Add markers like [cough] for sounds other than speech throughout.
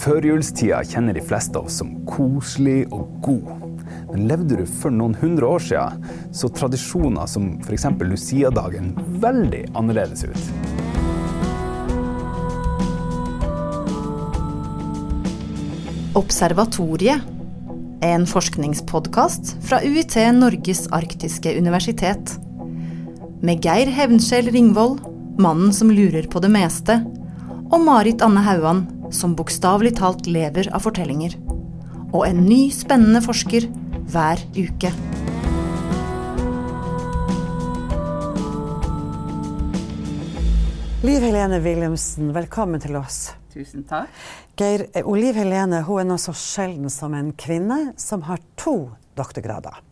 Førjulstida kjenner de fleste av oss som koselig og god. Men levde du for noen hundre år siden, så tradisjoner som f.eks. Lucia-dagen veldig annerledes ut. Observatoriet er en forskningspodkast fra UiT Norges arktiske universitet. Med Geir Hevnskjell Ringvold, mannen som lurer på det meste, og Marit Anne Hauan, som bokstavelig talt lever av fortellinger. Og en ny, spennende forsker hver uke. Liv Helene Wilhelmsen, velkommen til oss. Tusen takk. Geir, eh, Liv Helene hun er noe så sjelden som en kvinne som har to doktorgrader.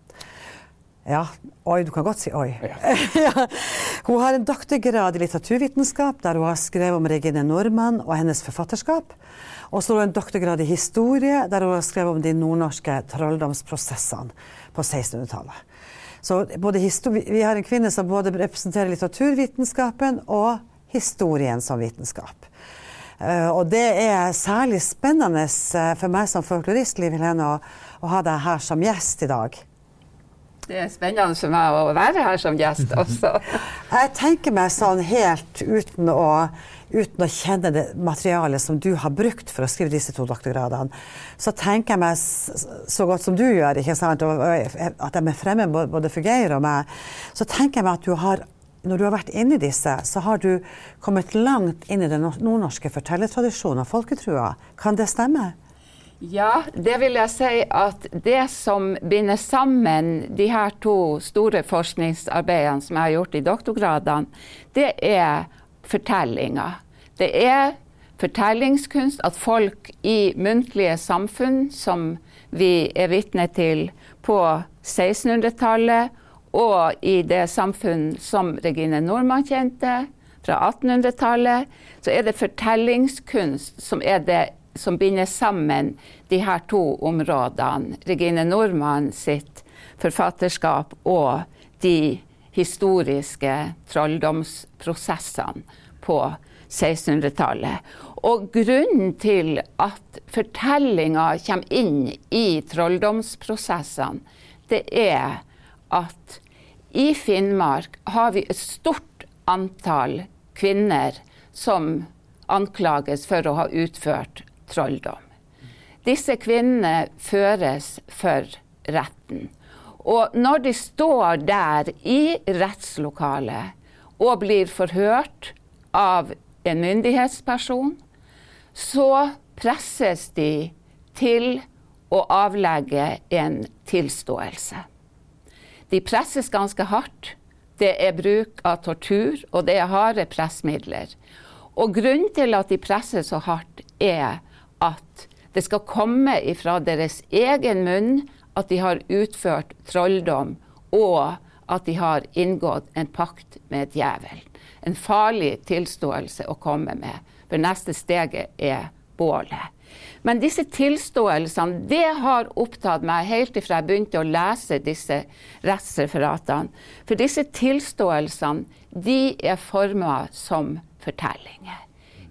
Ja, oi, du kan godt si oi. [laughs] Ja. Hun har en doktorgrad i litteraturvitenskap, der hun har skrevet om Regine Normann og hennes forfatterskap. Og så har hun en doktorgrad i historie, der hun har skrevet om de nordnorske trolldomsprosessene på 1600-tallet. Så vi har en kvinne som både representerer litteraturvitenskapen og historien som vitenskap. Uh, og det er særlig spennende uh, for meg som folklorist, Liv Helene, å, å ha deg her som gjest i dag. Det er spennende for meg å være her som gjest [laughs] også. Jeg tenker meg sånn helt uten å, uten å kjenne det materialet som du har brukt for å skrive disse to doktorgradene, så tenker jeg meg så godt som du gjør, ikke sant, og at de er fremme både for Geir og meg, så tenker jeg meg at du har når du har vært inni disse, så har du kommet langt inn i den nordnorske fortellertradisjonen og folketrua. Kan det stemme? Ja, det vil jeg si at det som binder sammen de her to store forskningsarbeidene som jeg har gjort i doktorgradene, det er fortellinger. Det er fortellingskunst at folk i muntlige samfunn som vi er vitne til på 1600-tallet, og i det samfunn som Regine Normann kjente fra 1800-tallet, så er det fortellingskunst som er det som binder sammen de her to områdene. Regine Nordmann sitt forfatterskap og de historiske trolldomsprosessene på 1600-tallet. Og grunnen til at fortellinga kommer inn i trolldomsprosessene, det er at i Finnmark har vi et stort antall kvinner som anklages for å ha utført trolldom. Disse kvinnene føres for retten. Og når de står der i rettslokalet og blir forhørt av en myndighetsperson, så presses de til å avlegge en tilståelse. De presses ganske hardt. Det er bruk av tortur, og det er harde pressmidler. Og grunnen til at de presses så hardt, er at det skal komme ifra deres egen munn at de har utført trolldom, og at de har inngått en pakt med djevelen. En farlig tilståelse å komme med, for neste steget er bålet. Men disse tilståelsene det har opptatt meg helt ifra jeg begynte å lese disse rettsreferatene. For disse tilståelsene de er forma som fortellinger.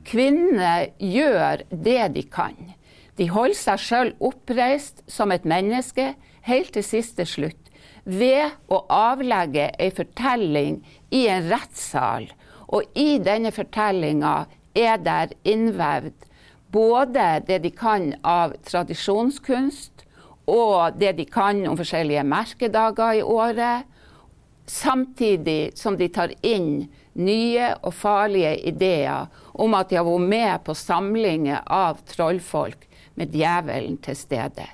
Kvinnene gjør det de kan. De holder seg sjøl oppreist som et menneske helt til siste slutt ved å avlegge ei fortelling i en rettssal. Og i denne fortellinga er der innvevd både det de kan av tradisjonskunst, og det de kan om forskjellige merkedager i året, samtidig som de tar inn nye og farlige ideer om at de har vært med på samlinger av trollfolk med djevelen til stede.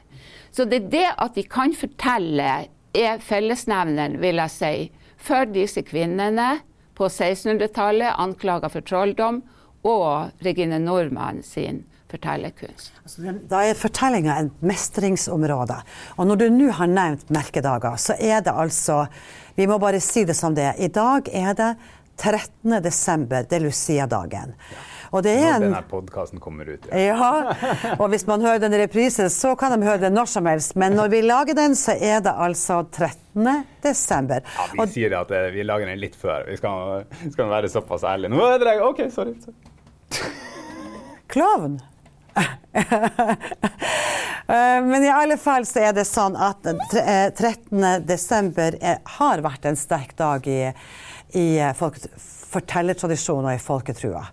Så det er det at de kan fortelle, er fellesnevneren, vil jeg si, for disse kvinnene på 1600-tallet anklaga for trolldom, og Regine Nordmann sin fortellerkunst. Altså, da er fortellinga et mestringsområde. Og når du nå har nevnt merkedager, så er det altså Vi må bare si det som det er. I dag er det 13. desember, det er Lucia-dagen. Og det er en, når denne podkasten kommer ut. Ja. ja. [laughs] Og hvis man hører den i reprise, så kan de høre den når som helst. Men når vi lager den, så er det altså 13. desember. Ja, vi og, sier at eh, vi lager den litt før. Vi skal, skal være såpass ærlige. Nå er det OK, sorry. Klovn? Eh, men i alle fall så er det sånn at 13. desember er, har vært en sterk dag i, i fortellertradisjonen og i folketrua.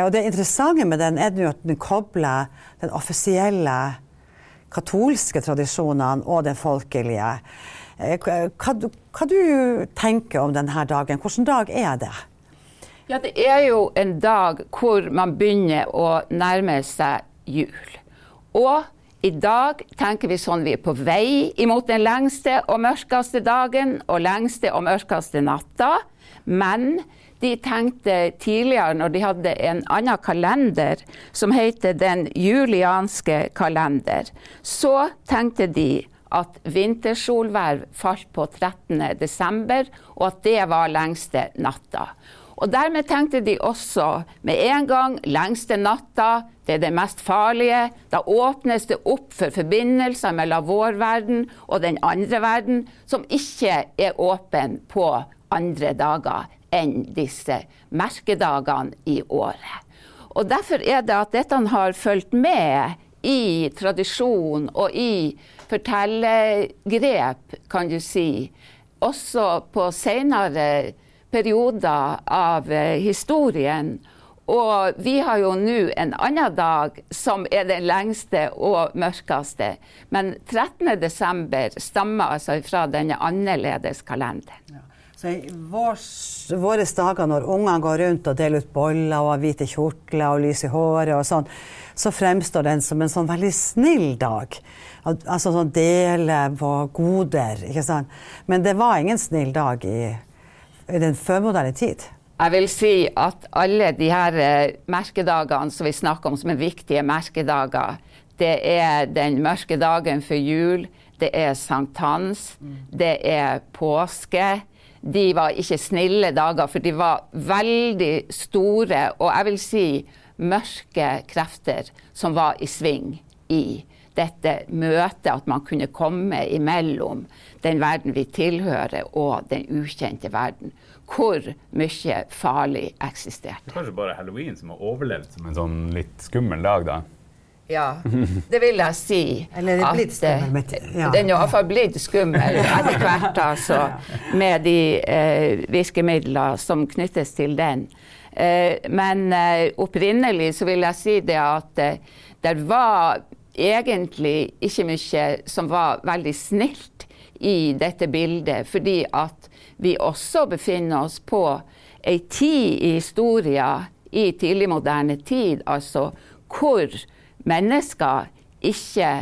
Og det interessante med den er at den kobler den offisielle katolske tradisjonene og den folkelige. Hva, hva du tenker om denne dagen? Hvilken dag er det? Ja, det er jo en dag hvor man begynner å nærme seg jul. Og i dag tenker vi sånn vi er på vei imot den lengste og mørkeste dagen og lengste og mørkeste natta. Men de tenkte tidligere, når de hadde en annen kalender som heter den julianske kalender, så tenkte de at vintersolverv falt på 13. desember, og at det var lengste natta. Og dermed tenkte de også med en gang lengste natta, det er det mest farlige. Da åpnes det opp for forbindelser mellom vår verden og den andre verden, som ikke er åpen på andre dager enn disse merkedagene i året. Og Derfor er det at dette har fulgt med i tradisjon og i fortellergrep, kan du si, også på senere perioder av eh, historien. Og vi har jo nå en annen dag som er den lengste og mørkeste. Men 13.12. stammer altså fra denne annerledes kalenderen. Ja. Så i våre dager når ungene går rundt og deler ut boller og har hvite kjortler og lys i håret og sånn, så fremstår den som en sånn veldig snill dag. Altså sånn dele på goder, ikke sant. Men det var ingen snill dag i i den førmoderne tid? Jeg vil si at alle de her eh, merkedagene som vi snakker om som er viktige merkedager, det er den mørke dagen før jul, det er sankthans, mm. det er påske. De var ikke snille dager, for de var veldig store og jeg vil si mørke krefter som var i sving i dette møtet, at man kunne komme imellom den verden vi tilhører, og den ukjente verden. Hvor mye farlig eksisterte. Kanskje bare halloween som har overlevd som en sånn litt skummel dag, da? Ja, det vil jeg si. Eller er blitt skummel? Ja. Den er iallfall blitt skummel etter hvert, altså. Med de eh, virkemidler som knyttes til den. Eh, men eh, opprinnelig så vil jeg si det at eh, det var egentlig ikke mye som var veldig snilt i dette bildet, fordi at vi også befinner oss på ei tid i historien, i tidlig moderne tid, altså hvor mennesker ikke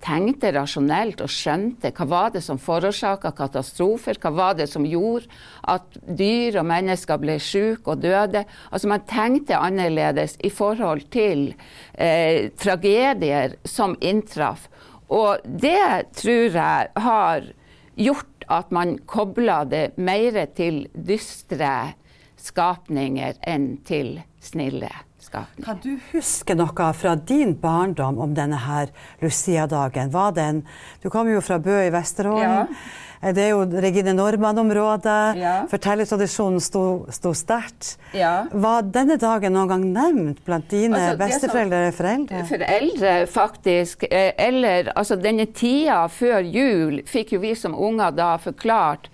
tenkte rasjonelt og skjønte hva var det som forårsaka katastrofer, hva var det som gjorde at dyr og mennesker ble syke og døde. Altså Man tenkte annerledes i forhold til eh, tragedier som inntraff. Og det tror jeg har gjort at man kobla det mer til dystre skapninger enn til snille skapninger. Kan du huske noe fra din barndom om denne her Lucia-dagen? Du kommer jo fra Bø i Vesterålen. Ja. Det er jo Regine Normann-området. Ja. Fortellertradisjonen sto, sto sterkt. Ja. Var denne dagen noen gang nevnt blant dine altså, besteforeldre eller foreldre? Foreldre, faktisk. Eh, eller altså denne tida før jul fikk jo vi som unger da forklart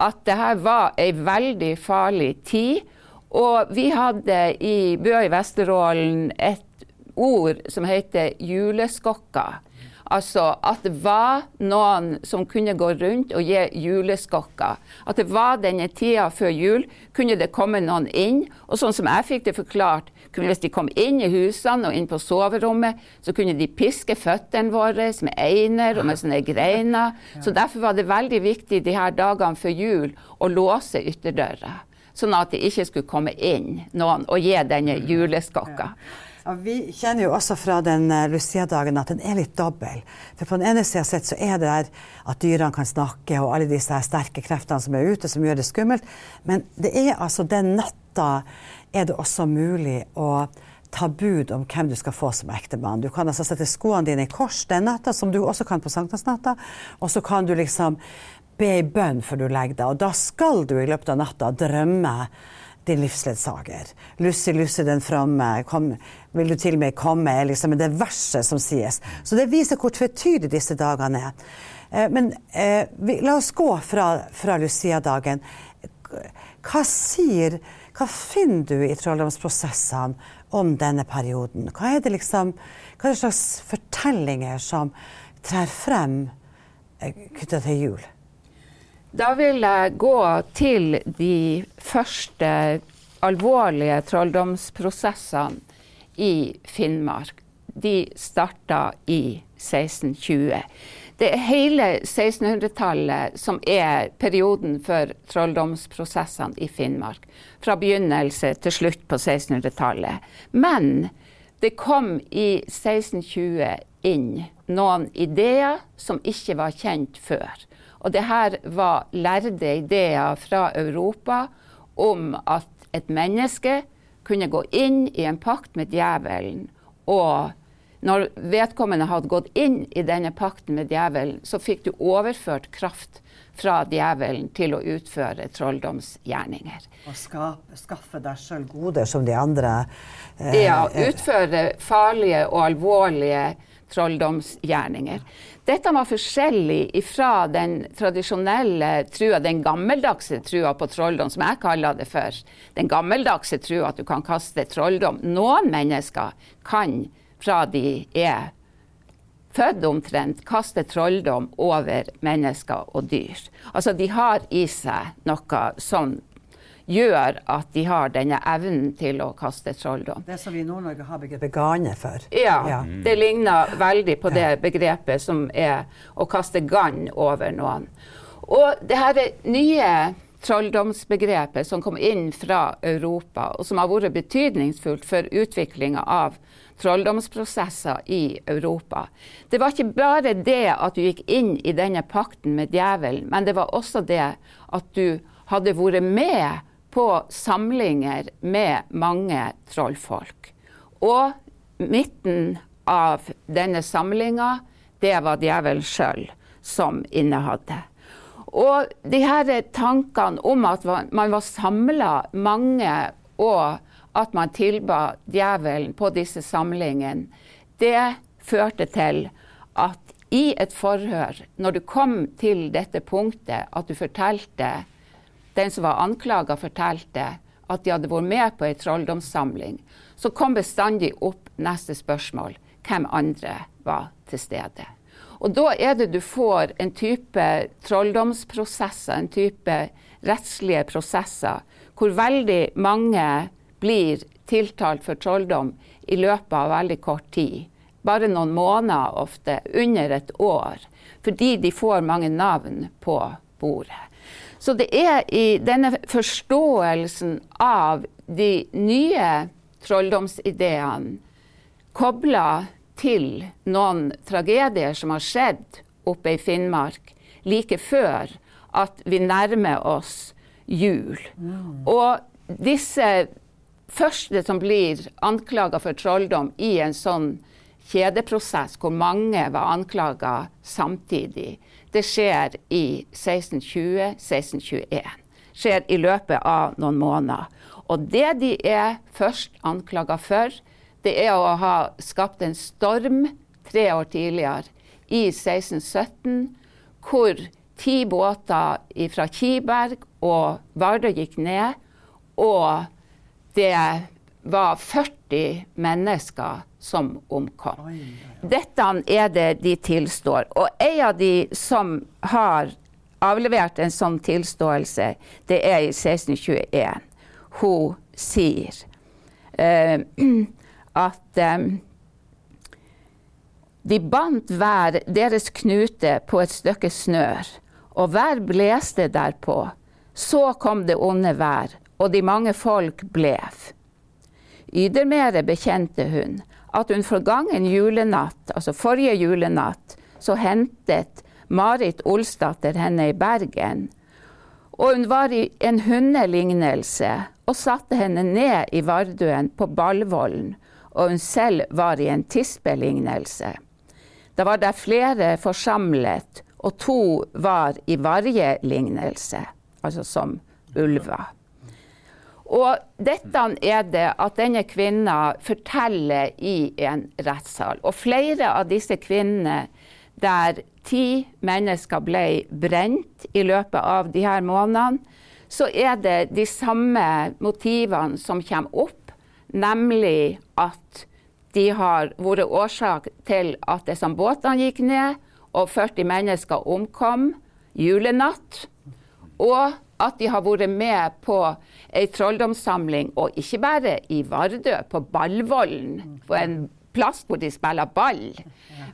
at det her var ei veldig farlig tid. Og vi hadde i Bø i Vesterålen et ord som heter juleskokker. Altså at det var noen som kunne gå rundt og gi juleskokker. At det var denne tida før jul, kunne det komme noen inn. Og sånn som jeg fikk det forklart, hvis de kom inn i husene og inn på soverommet, så kunne de piske føttene våre med einer og med sånne greiner. Så derfor var det veldig viktig de her dagene før jul å låse ytterdøra sånn at det ikke skulle komme inn noen og gi denne juleskokka. Ja, vi kjenner jo også fra den uh, Lucia-dagen at den er litt dobbel. For på den ene sida sett så er det der at dyrene kan snakke, og alle disse sterke kreftene som er ute, som gjør det skummelt. Men det er altså den natta er det også mulig å ta bud om hvem du skal få som ektemann. Du kan altså sette skoene dine i kors den natta, som du også kan på sankthansnatta. Og så kan du liksom be ei bønn før du legger deg. Og da skal du i løpet av natta drømme din livsledsager. Lussi, Lussi den framme, vil du til meg komme, er liksom det verset som sies. Så det viser hvor tvetydig disse dagene er. Eh, men eh, vi, la oss gå fra, fra Lucia-dagen. Hva sier Hva finner du i trolldomsprosessene om denne perioden? Hva er det liksom Hva er det slags fortellinger som trer frem eh, knytta til jul? Da vil jeg gå til de første alvorlige trolldomsprosessene i Finnmark. De starta i 1620. Det er hele 1600-tallet som er perioden for trolldomsprosessene i Finnmark. Fra begynnelse til slutt på 1600-tallet. Men det kom i 1620 inn noen ideer som ikke var kjent før. Og det her var lærde ideer fra Europa om at et menneske kunne gå inn i en pakt med djevelen. Og når vedkommende hadde gått inn i denne pakten med djevelen, så fikk du overført kraft fra djevelen til å utføre trolldomsgjerninger. Og skaffe, skaffe deg sjøl goder som de andre? Eh, ja, utføre farlige og alvorlige trolldomsgjerninger. Dette var forskjellig fra den tradisjonelle trua, den gammeldagse trua på trolldom, som jeg kaller det for. Den gammeldagse trua at du kan kaste trolldom. Noen mennesker kan, fra de er født omtrent, kaste trolldom over mennesker og dyr. Altså de har i seg noe sånn gjør at de har denne evnen til å kaste trolldom. Det som vi i Nord-Norge har begrepet gane for. Ja, ja. det ligner veldig på det begrepet som er å kaste gann over noen. Og det her nye trolldomsbegrepet som kom inn fra Europa, og som har vært betydningsfullt for utviklinga av trolldomsprosesser i Europa. Det var ikke bare det at du gikk inn i denne pakten med djevelen, men det var også det at du hadde vært med på samlinger med mange trollfolk. Og midten av denne samlinga, det var djevelen sjøl som innehadde. Og de her tankene om at man var samla mange, og at man tilba djevelen på disse samlingene, det førte til at i et forhør, når du kom til dette punktet at du fortalte den som var anklaga, fortalte at de hadde vært med på ei trolldomssamling, så kom bestandig opp neste spørsmål hvem andre var til stede. Og da er det du får en type trolldomsprosesser, en type rettslige prosesser, hvor veldig mange blir tiltalt for trolldom i løpet av veldig kort tid. Bare noen måneder ofte, under et år. Fordi de får mange navn på bordet. Så det er i denne forståelsen av de nye trolldomsideene kobla til noen tragedier som har skjedd oppe i Finnmark like før at vi nærmer oss jul. Mm. Og disse første som blir anklaga for trolldom i en sånn kjedeprosess hvor mange var anklaga samtidig, det skjer i 1620-1621. Skjer i løpet av noen måneder. Og det de er først anklaga for, det er å ha skapt en storm tre år tidligere, i 1617, hvor ti båter fra Kiberg og Vardø gikk ned, og det var 40 mennesker som omkom. Dette er det de tilstår. Og en av de som har avlevert en sånn tilståelse, det er i 1621. Hun sier uh, [clears throat] at um, de bandt hver deres knute på et stykke snør, og hver bleste derpå. Så kom det onde vær, og de mange folk blev. Ydermere bekjente hun at hun forgangen julenatt, altså forrige julenatt, så hentet Marit Olsdatter henne i Bergen. Og hun var i en hundelignelse og satte henne ned i Vardøen på Ballvollen, og hun selv var i en tispelignelse. Da var det flere forsamlet, og to var i varjelignelse, altså som ulver. Og dette er det at denne kvinna forteller i en rettssal. Og flere av disse kvinnene der ti mennesker ble brent i løpet av de her månedene, så er det de samme motivene som kommer opp, nemlig at de har vært årsak til at disse båtene gikk ned, og 40 mennesker omkom julenatt. Og at de har vært med på ei trolldomssamling, og ikke bare i Vardø, på Ballvollen, på en plass hvor de spiller ball.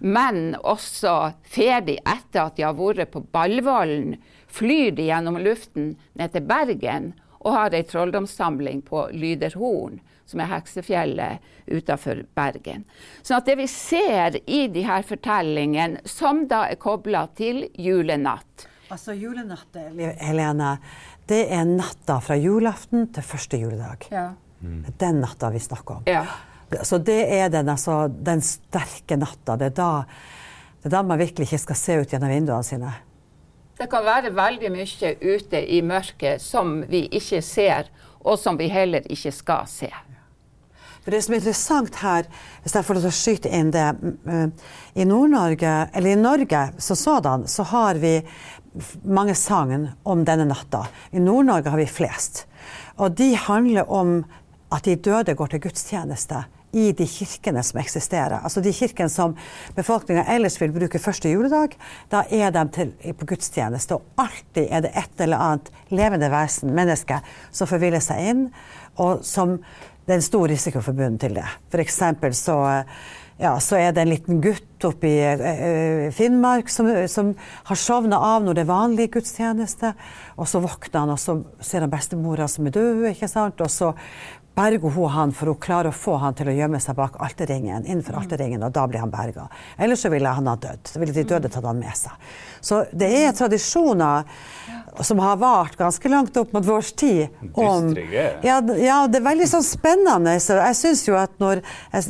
Men også ferdig etter at de har vært på Ballvollen, flyr de gjennom luften ned til Bergen og har ei trolldomssamling på Lyderhorn, som er heksefjellet utafor Bergen. Så det vi ser i de her fortellingene, som da er kobla til julenatt, Altså julenatt, Helene, det er natta fra julaften til første juledag. Ja. Den natta vi snakker om. Ja. Så det er den, altså, den sterke natta. Det er, da, det er da man virkelig ikke skal se ut gjennom vinduene sine. Det kan være veldig mye ute i mørket som vi ikke ser, og som vi heller ikke skal se. For Det som er interessant her, hvis jeg får lov til å skyte inn det I Nord-Norge, eller i Norge som sådan, så har vi mange sagn om denne natta. I Nord-Norge har vi flest. Og de handler om at de døde går til gudstjeneste i de kirkene som eksisterer. Altså de kirkene som befolkninga ellers vil bruke første juledag, da er de til, på gudstjeneste. Og alltid er det et eller annet levende vesen, menneske, som forviller seg inn, og som det er en stor risiko forbundet til det. For eksempel så ja, så er det en liten gutt oppe i uh, Finnmark som, som har sovna av når det er vanlig gudstjeneste. Og så våkner han, og så ser han bestemora som er død, ikke sant. Og så berger hun han, for hun klarer å få han til å gjemme seg bak alterringen, innenfor alterringen, og da blir han berga. Ellers så ville han ha dødd. Så ville de døde tatt han med seg. Så det er tradisjoner som har vart ganske langt opp mot vår tid. Om, ja, ja, det er veldig sånn spennende. Så jeg syns jo at når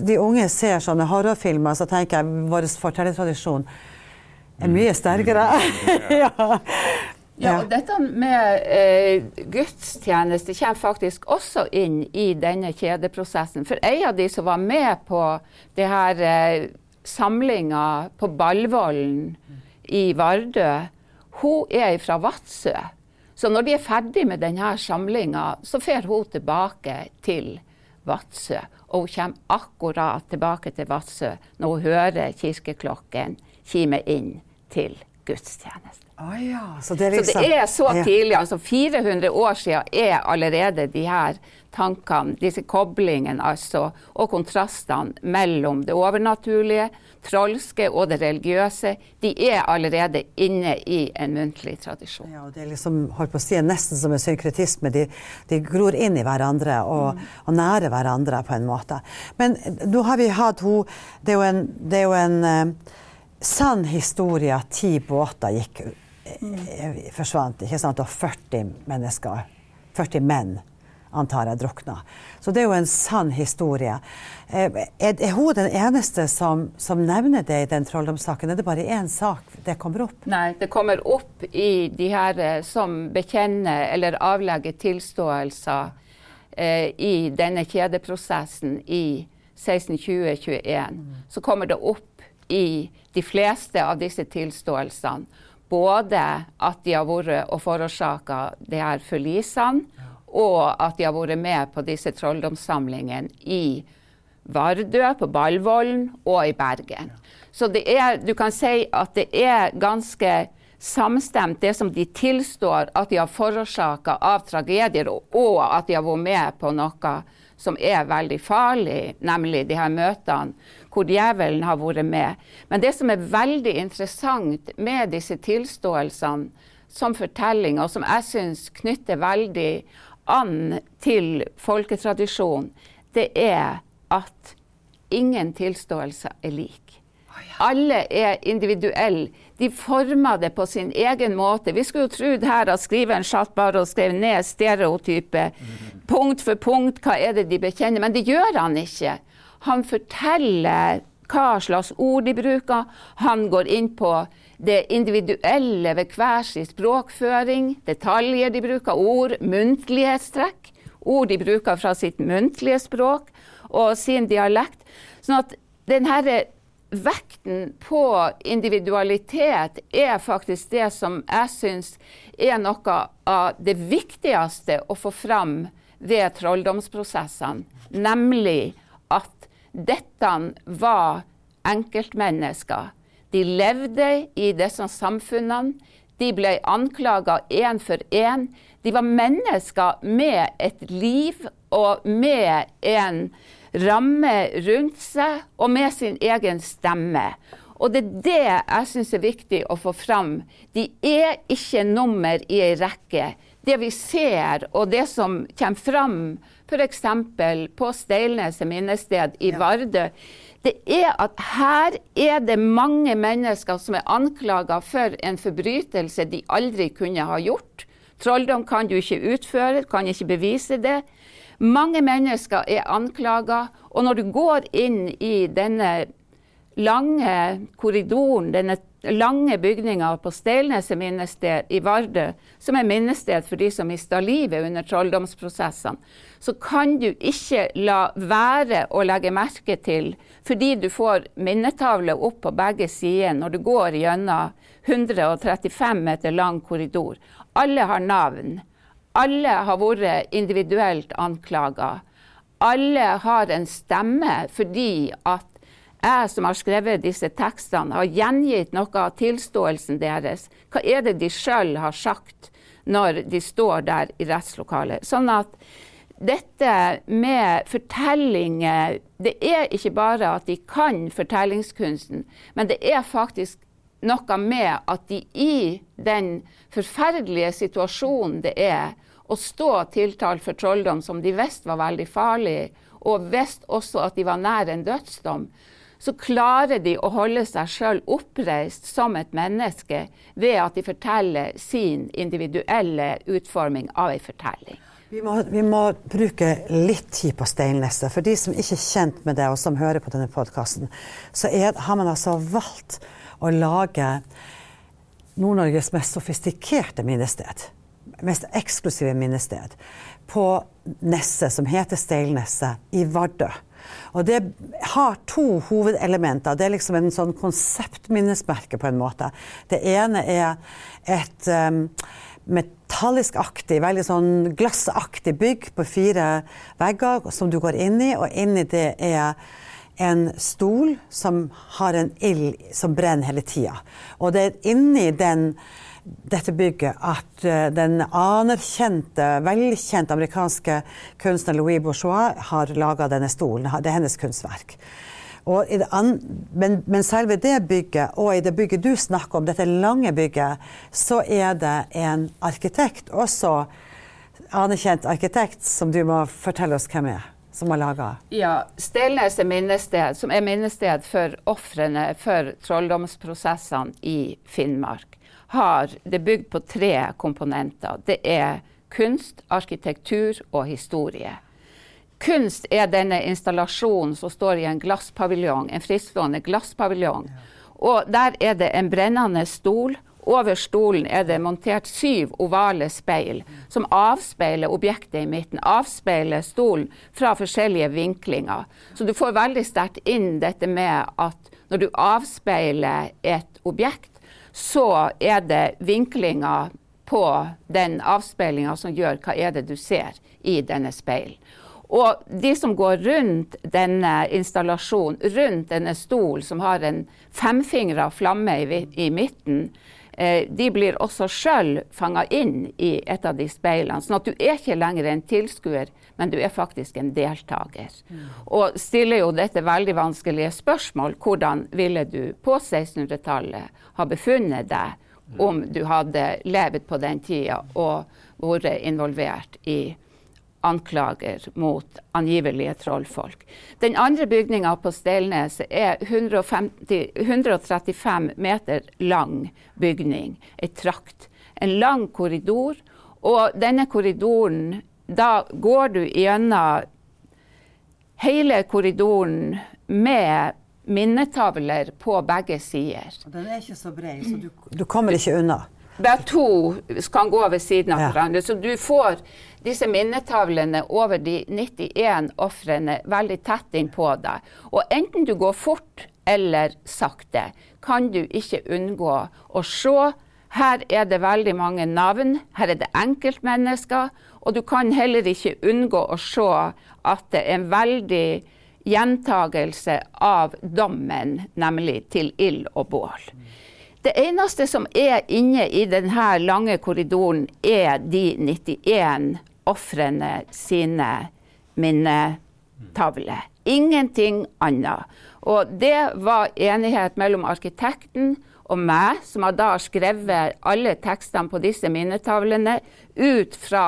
de unge ser sånne horrorfilmer, så tenker jeg vår fortellertradisjon er mye sterkere. [laughs] ja. Ja, og dette med eh, gudstjeneste kommer faktisk også inn i denne kjedeprosessen. For en av de som var med på det her eh, samlinga på Ballvollen i Vardø, hun er fra Vadsø. Så når de er ferdig med denne samlinga, så fer hun tilbake til Vadsø. Og hun kommer akkurat tilbake til Vadsø når hun hører kirkeklokken kime inn til gudstjeneste. Oh, ja. så, det liksom, så, det er så tidlig. altså 400 år siden er allerede de her tankene, disse koblingene altså, og kontrastene mellom det overnaturlige, trolske og det religiøse, de er allerede inne i en muntlig tradisjon. Ja, og det er liksom, holdt på å si, nesten som en synkretisme. De, de gror inn i hverandre og, mm. og nærer hverandre på en måte. Men nå har vi hatt hun Det er jo en, det er jo en uh, sann historie at ti båter gikk mm. Forsvant, ikke sant, og 40 mennesker, 40 menn antar jeg, drukna. Så det er jo en sann historie. Eh, er, er hun den eneste som, som, nevner det i den trolldomssaken? Er det bare én sak det kommer opp? Nei, det kommer opp i de her eh, som bekjenner eller avlegger tilståelser eh, i denne kjedeprosessen i 1620-21. Mm. Så kommer det opp i de fleste av disse tilståelsene både at de har vært og forårsaka de her forlisene, og at de har vært med på disse trolldomssamlingene i Vardø, på Ballvollen og i Bergen. Så det er, du kan si at det er ganske samstemt, det som de tilstår at de har forårsaka av tragedier, og at de har vært med på noe som er veldig farlig, nemlig de her møtene hvor djevelen har vært med. Men det som er veldig interessant med disse tilståelsene som fortelling, og som jeg syns knytter veldig an til folketradisjon, det er at ingen tilståelse er lik. Alle er individuelle. De former det på sin egen måte. Vi skulle jo trodd her at skriveren satt bare og skrev ned stereotype, punkt for punkt, hva er det de bekjenner. Men det gjør han ikke. Han forteller hva slags ord de bruker. Han går inn på det individuelle ved hver sin språkføring, detaljer de bruker, ord, muntlighetstrekk. ord de bruker fra sitt muntlige språk og sin dialekt. Sånn at denne vekten på individualitet er faktisk det som jeg syns er noe av det viktigste å få fram ved trolldomsprosessene. Nemlig at dette var enkeltmennesker. De levde i disse samfunnene. De ble anklaga én for én. De var mennesker med et liv og med en ramme rundt seg og med sin egen stemme. Og det er det jeg syns er viktig å få fram. De er ikke nummer i ei rekke. Det vi ser, og det som kommer fram f.eks. på Steilneset minnested i Vardø, det er at her er det mange mennesker som er anklaga for en forbrytelse de aldri kunne ha gjort. Trolldom kan du ikke utføre, kan ikke bevise det. Mange mennesker er anklaga, og når du går inn i denne lange korridoren, denne lange bygninga på Steilneset minnested i Vardø, som er minnested for de som mista livet under trolldomsprosessene, så kan du ikke la være å legge merke til, fordi du får minnetavle opp på begge sider når du går gjennom 135 meter lang korridor. Alle har navn. Alle har vært individuelt anklaga. Alle har en stemme fordi at jeg som har skrevet disse tekstene, har gjengitt noe av tilståelsen deres. Hva er det de sjøl har sagt når de står der i rettslokalet? Sånn at dette med fortellinger Det er ikke bare at de kan fortellingskunsten, men det er faktisk noe med at de i den forferdelige situasjonen det er å stå tiltalt for trolldom, som de visste var veldig farlig, og visste også at de var nær en dødsdom, så klarer de å holde seg sjøl oppreist som et menneske ved at de forteller sin individuelle utforming av ei fortelling. Vi må, vi må, bruke litt tid på Steinneset. For de som ikke er kjent med det, og som hører på denne podkasten, så er, har man altså valgt å lage Nord-Norges mest sofistikerte minnested mest eksklusive minnested på Nesset, som heter Steilneset, i Vardø. Og det har to hovedelementer. Det er liksom en sånn konseptminnesmerke på en måte. Det ene er et um, metalliskaktig, veldig sånn glassaktig bygg på fire vegger som du går inn i, og inni det er en stol som har en ild som brenner hele tida. Og det er inni den dette bygget at uh, den anerkjente, velkjente amerikanske kunstneren Louis Bourgeois har laga denne stolen. Det er hennes kunstverk. men, men, selve det bygget, og i det bygget du snakker om, dette lange bygget, så er det en arkitekt, også anerkjent arkitekt, som du må fortelle oss hvem er som har laga? Ja, Stelneset minnested, som er minnested for ofrene for trolldomsprosessene i Finnmark har det bygd på tre komponenter. Det er kunst, arkitektur og historie. Kunst er denne installasjonen som står i en glasspaviljong, en frittstående glasspaviljong. Og der er det en brennende stol. Over stolen er det montert syv ovale speil som avspeiler objektet i midten. Avspeiler stolen fra forskjellige vinklinger. Så du får veldig sterkt inn dette med at når du avspeiler et objekt, så er det vinklinga på den avspeilinga som gjør hva er det du ser i denne speilen. Og de som går rundt denne installasjonen, rundt denne stol som har en femfingra flamme i, i midten, de blir også sjøl fanga inn i et av de speilene. Sånn at du er ikke lenger en tilskuer, men du er faktisk en deltaker. Mm. Og stiller jo dette veldig vanskelige spørsmål. Hvordan ville du på 1600-tallet ha befunnet deg om du hadde levd på den tida og vært involvert i anklager mot angivelige trollfolk. Den andre bygninga på Stelnes er 150, 135 meter lang bygning, ei trakt. En lang korridor. Og denne korridoren da går du gjennom hele korridoren med minnetavler på begge sider. Den er ikke så bred, så du, du kommer ikke unna. Der to kan gå ved siden av Ja. hverandre. Så du får disse minnetavlene over de 91 ofrene veldig tett innpå deg. Og enten du går fort eller sakte, kan du ikke unngå å se. Her er det veldig mange navn, her er det enkeltmennesker, og du kan heller ikke unngå å se at det er en veldig gjentagelse av dommen, nemlig til ild og bål. Det eneste som er inne i denne lange korridoren, er de 91 ofrene sine minnetavler. Ingenting annet. Og det var enighet mellom arkitekten og meg, som har da skrevet alle tekstene på disse minnetavlene ut fra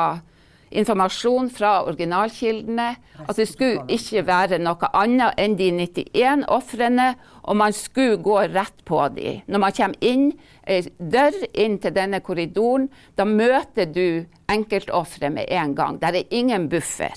informasjon fra originalkildene. At det skulle ikke være noe annet enn de 91 ofrene, og man skulle gå rett på dem. Når man kommer inn ei dør inn til denne korridoren, da møter du enkeltofferet med en gang. Der er ingen buffer.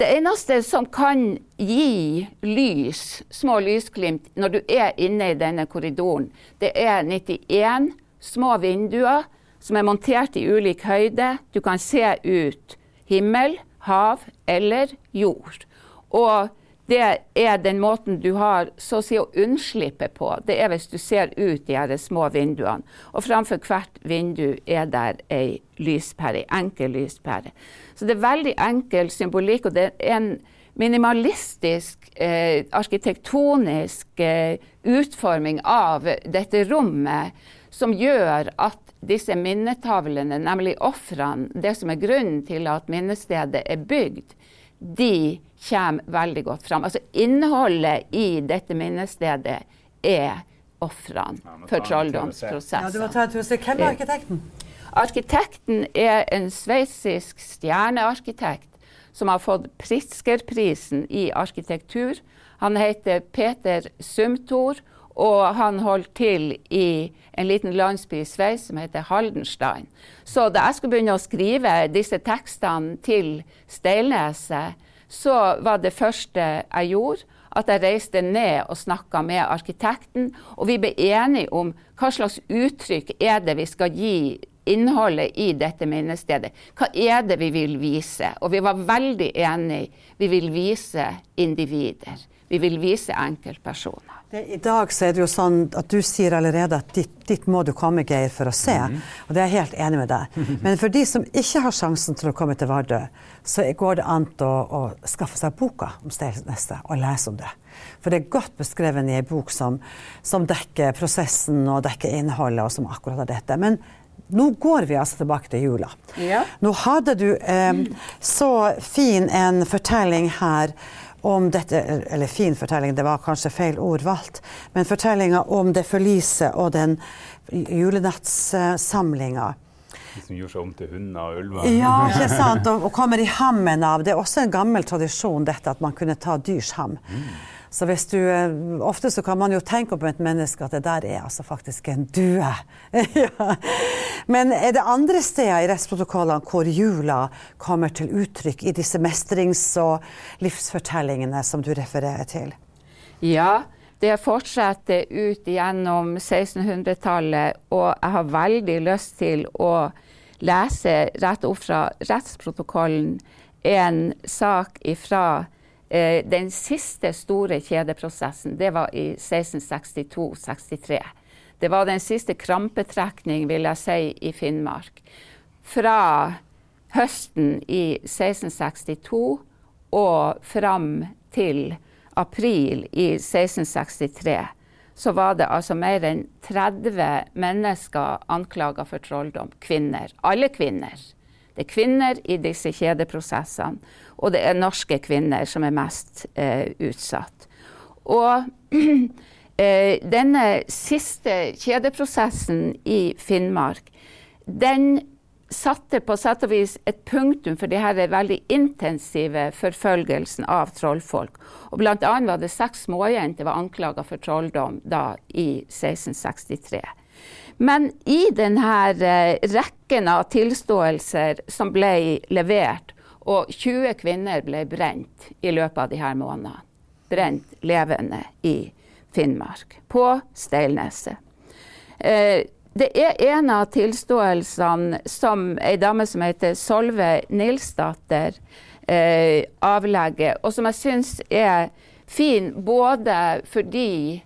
Det eneste som kan gi lys, små lysglimt, når du er inne i denne korridoren, det er 91 små vinduer som er montert i ulik høyde. Du kan se ut himmel, hav eller jord. Og det er den måten du har så å si å unnslippe på. Det er hvis du ser ut de her små vinduene. Og framfor hvert vindu er der ei lyspære, ei enkel lyspære. Så det er veldig enkel symbolikk, og det er en minimalistisk eh, arkitektonisk eh, utforming av dette rommet som gjør at disse minnetavlene, nemlig ofrene, det som er grunnen til at minnestedet er bygd, de kommer veldig godt fram. Altså innholdet i dette minnestedet er ofrene Ja, for trolldomsprosessen. Ja, du må ta en tur og se. Hvem er arkitekten? Arkitekten er en sveitsisk stjernearkitekt som har fått Pritzkerprisen i arkitektur. Han heter Peter Sumtor, og han holder til i en liten landsby i Sveits som heter Haldenstein. Så da jeg skulle begynne å skrive disse tekstene til Steilneset, så var det første jeg gjorde, at jeg reiste ned og snakka med arkitekten, og vi ble enige om hva slags uttrykk er det vi skal gi innholdet i dette minnestedet. Hva er det vi vil vise? Og vi var veldig enige. Vi vil vise individer. Vi vil vise enkeltpersoner. Det, I dag så er det jo sånn at du sier allerede at dit, dit må du komme, Geir, for å se. Og det er jeg helt enig med deg. [laughs] Men for de som ikke har sjansen til å komme til Vardø, så går det an å, å skaffe seg boka om Steilneset og lese om det. For det er godt beskrevet i ei bok som, som dekker prosessen og dekker innholdet, og som akkurat har dette. Men nå går vi altså tilbake til jula. Ja. Nå hadde du eh, [laughs] så fin en fortelling her om dette, eller fin fortelling, det var kanskje feil ord valgt, men fortellinga om det forliset og den julenattssamlinga. De som gjorde seg om til hunder og ulver. Ja, ikke [laughs] sant? Og, og kommer i hammen av Det er også en gammel tradisjon dette at man kunne ta dyrs ham. Så hvis du, eh, Ofte så kan man jo tenke på et menneske at det der er altså faktisk en due. [laughs] ja. Men er det andre steder i rettsprotokollene hvor jula kommer til uttrykk i disse mestrings- og livsfortellingene som du refererer til? Ja, det fortsetter ut gjennom 1600-tallet, og jeg har veldig lyst til å lese rett opp fra rettsprotokollen en sak ifra eh, den siste store kjedeprosessen. Det var i 1662-63. Det var den siste krampetrekning, vil jeg si, i Finnmark. Fra høsten i 1662 og fram til april i 1663 så var det altså mer enn 30 mennesker anklaga for trolldom. Kvinner. Alle kvinner. Det er kvinner i disse kjedeprosessene, og det er norske kvinner som er mest eh, utsatt. Og [clears throat] eh, denne siste kjedeprosessen i Finnmark, den satte på sett og vis et punktum for de her veldig intensive forfølgelsen av trollfolk. Og blant annet var det seks småjenter var anklaga for trolldom da i 1663. Men i denne eh, rekken av tilståelser som ble levert, og 20 kvinner ble brent i løpet av her månedene, brent levende i Finnmark, på Steilneset. Eh, det er en av tilståelsene som ei dame som heter Solve Nilsdatter eh, avlegger, og som jeg syns er fin både fordi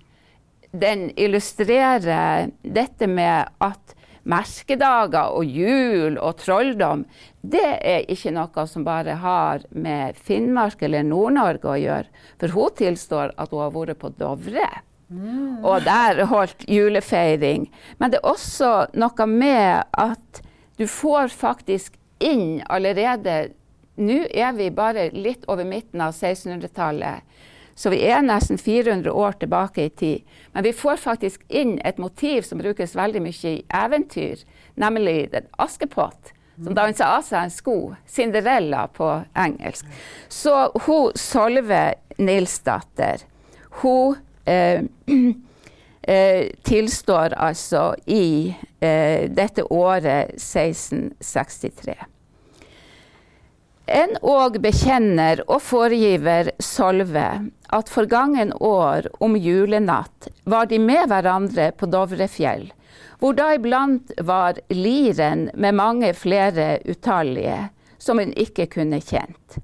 den illustrerer dette med at merkedager og jul og trolldom, det er ikke noe som bare har med Finnmark eller Nord-Norge å gjøre. For hun tilstår at hun har vært på Dovre. Mm. Og der holdt julefeiring. Men det er også noe med at du får faktisk inn allerede Nå er vi bare litt over midten av 1600-tallet. Så vi er nesten 400 år tilbake i tid. Men vi får faktisk inn et motiv som brukes veldig mye i eventyr, nemlig Askepott. Som danser av seg en sko. Cinderella på engelsk. Så hun Solve Nilsdatter, hun Eh, [clears throat] eh, tilstår altså i eh, dette året 1663. En òg bekjenner og foregiver Solve at forgangen år om julenatt var de med hverandre på Dovrefjell, hvor da iblant var liren med mange flere utallige, som hun ikke kunne kjent.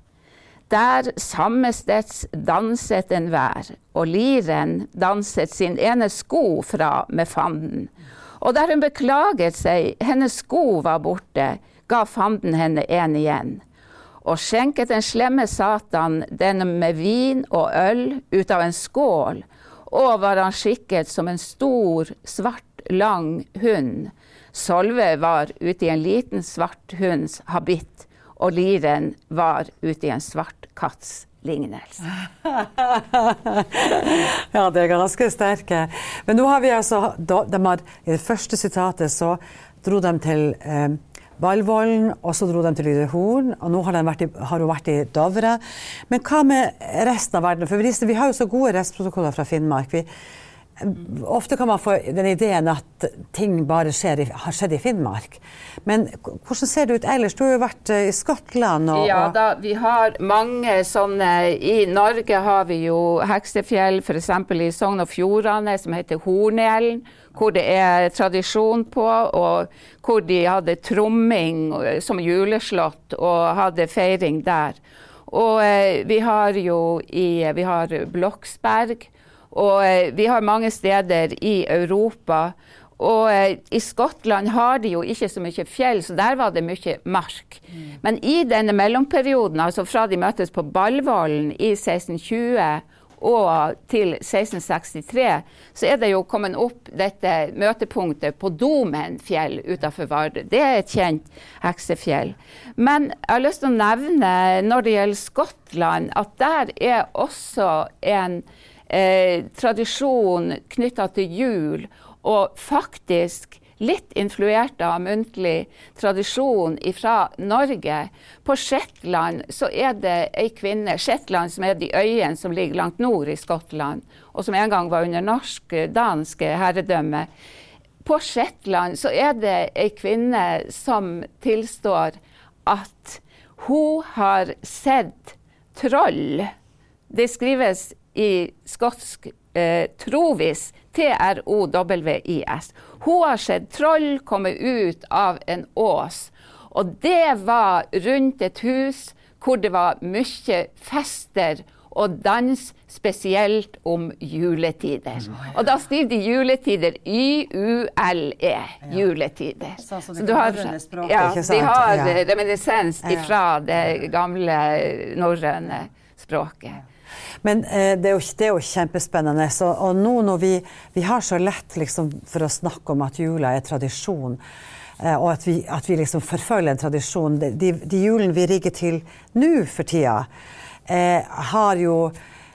Der sammesteds danset enhver, og liren danset sin ene sko fra med fanden. Og der hun beklaget seg, hennes sko var borte, ga fanden henne en igjen. Og skjenket den slemme Satan den med vin og øl ut av en skål, og var han skikket som en stor, svart, lang hund. Solve var ute i en liten svart hunds habitt og liren var ute i en svart katts lignelse. [laughs] ja, det er ganske sterke. Men nå har vi altså de har, I det første sitatet så dro de til eh, Ballvollen, og så dro de til Lyderhorn, og nå har, vært i, har, hun vært i Dovre. Men hva med resten av verden? For vi, vi har jo så gode restprotokoller fra Finnmark. Vi, Ofte kan man få den ideen at ting bare skjer, har skjedd i Finnmark. Men hvordan ser det ut ellers? Du har jo vært eh, i Skottland og, Ja da, vi har mange sånne I Norge har vi jo heksefjell, f.eks. i Sogn og Fjordane, som heter Hornelen. Hvor det er tradisjon på, og hvor de hadde tromming som juleslått og hadde feiring der. Og eh, vi har jo i Vi har Bloksberg og eh, vi har mange steder i Europa. Og eh, i Skottland har de jo ikke så mye fjell, så der var det mye mark. Mm. Men i denne mellomperioden, altså fra de møttes på Ballvollen i 1620 og til 1663, så er det jo kommet opp dette møtepunktet på Domen fjell utenfor Vardø. Det er et kjent heksefjell. Men jeg har lyst til å nevne når det gjelder Skottland, at der er også en eh, tradisjon knytta til jul, og faktisk litt influert av muntlig tradisjon fra Norge. På Shetland så er det ei kvinne, Shetland som er de øyene som ligger langt nord i Skottland, og som en gang var under norsk-dansk herredømme. På Shetland så er det ei kvinne som tilstår at hun har sett troll. Det skrives i skotsk eh, trovis, T-R-O-W-I-S. Hun har sett troll komme ut av en ås. Og det var rundt et hus hvor det var mye fester og dans, spesielt om juletider. Og da skriver de juletider Y-U-L-E. Juletider. Sånn som det norrøne språket, ja, ikke sant? De har reminiscens fra det gamle norrøne språket. Men eh, det, er jo, det, er jo, kjempespennende. Så, og nå når vi, vi har så lett liksom, for å snakke om at jula er tradisjon, eh, og at vi, at vi, liksom forfølger en tradisjon De, de julene vi rigger til nå for tida, eh, har jo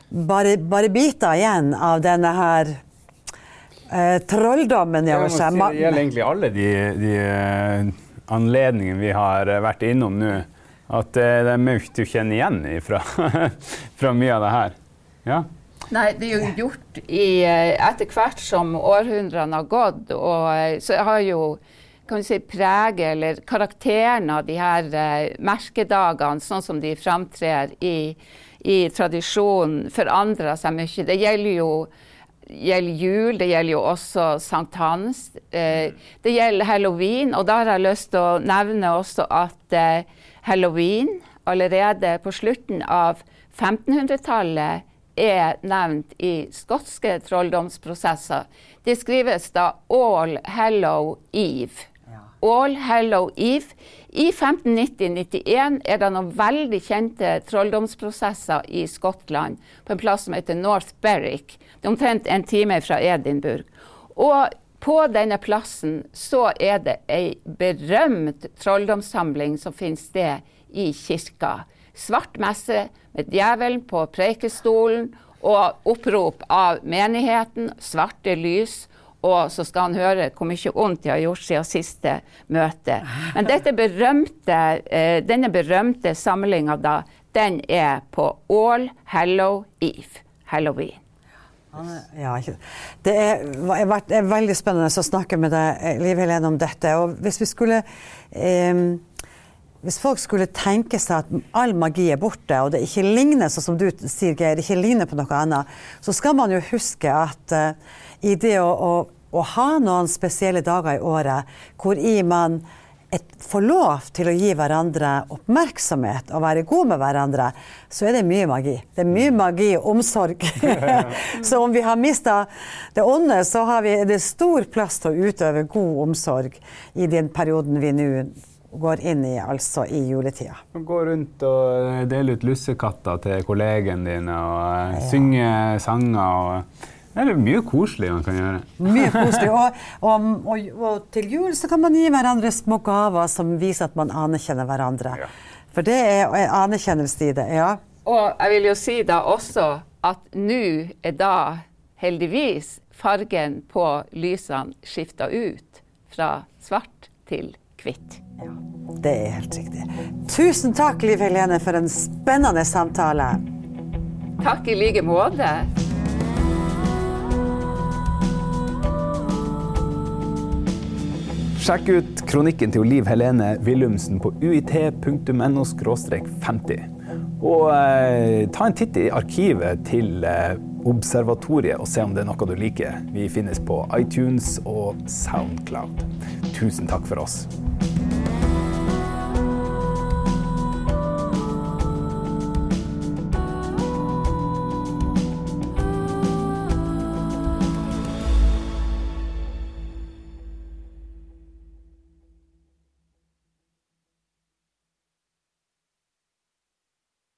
bare, bare biter igjen av denne her eh, trolldommen over seg. det gjelder egentlig alle de, de uh, anledningene vi har vært innom nå. At eh, det er mye å kjenne igjen fra, [laughs] fra mye av det her. Ja. Nei, det er jo gjort i, eh, etter hvert som århundrene har gått, og eh, så har jo kan si, preget eller karakteren av de her merkedagene, sånn som de framtrer i, i tradisjonen, forandra seg mye. Det gjelder jo gjelder jul, det gjelder jo også sankthans. Eh, det gjelder halloween, og da har jeg lyst til å nevne også at eh, halloween allerede på slutten av 1500-tallet er nevnt i skotske trolldomsprosesser. Det skrives da All Hallow Eve. All Hallow Eve. I 1590-91 er det noen veldig kjente trolldomsprosesser i Skottland, på en plass som heter North Berwick. Det er omtrent en time fra Edinburgh. Og på denne plassen så er det ei berømt trolldomssamling som finner sted i kirka. Svart messe med djevelen på preikestolen og opprop av menigheten, svarte lys og så skal han høre hvor mye vondt de har gjort siden siste møte. Men berømte, eh, denne berømte samlinga da, den er på All Hallow Eve, halloween. Ja, det er, er veldig spennende å snakke med deg, Liv Helene, om dette. Og hvis vi skulle eh, hvis folk skulle tenke seg at all magi er borte, og det ikke ligner sånn som du sier, Geir, ikke ligner på noe annet, så skal man jo huske at uh, i det å, å, å, ha noen spesielle dager i året hvor i man får lov til å gi hverandre oppmerksomhet og være god med hverandre, så er det mye magi. Det er mye magi og omsorg. [laughs] så om vi har mista det onde, så har vi, det er stor plass til å utøve god omsorg i den perioden vi nå går inn i, altså i juletida. Gå rundt og dele ut lussekatter til kollegene dine og ja. synge sanger. og det er mye koselig man kan gjøre. Mye [laughs] koselig. Og, og, og, og, til jul så kan man gi hverandre små gaver som viser at man anerkjenner hverandre. Ja. For det er anerkjennelse i det. ja. Og jeg vil jo si da også at nå er da heldigvis fargen på lysene skifta ut fra svart til hvitt. Ja, det er helt riktig. Tusen takk, Liv Helene, for en spennende samtale. Takk i like måte. Sjekk ut kronikken til Liv Helene Willumsen på uit.no 50. Og eh, ta en titt i arkivet til eh, Observatoriet og se om det er noe du liker. Vi finnes på iTunes og Soundcloud. Tusen takk for oss.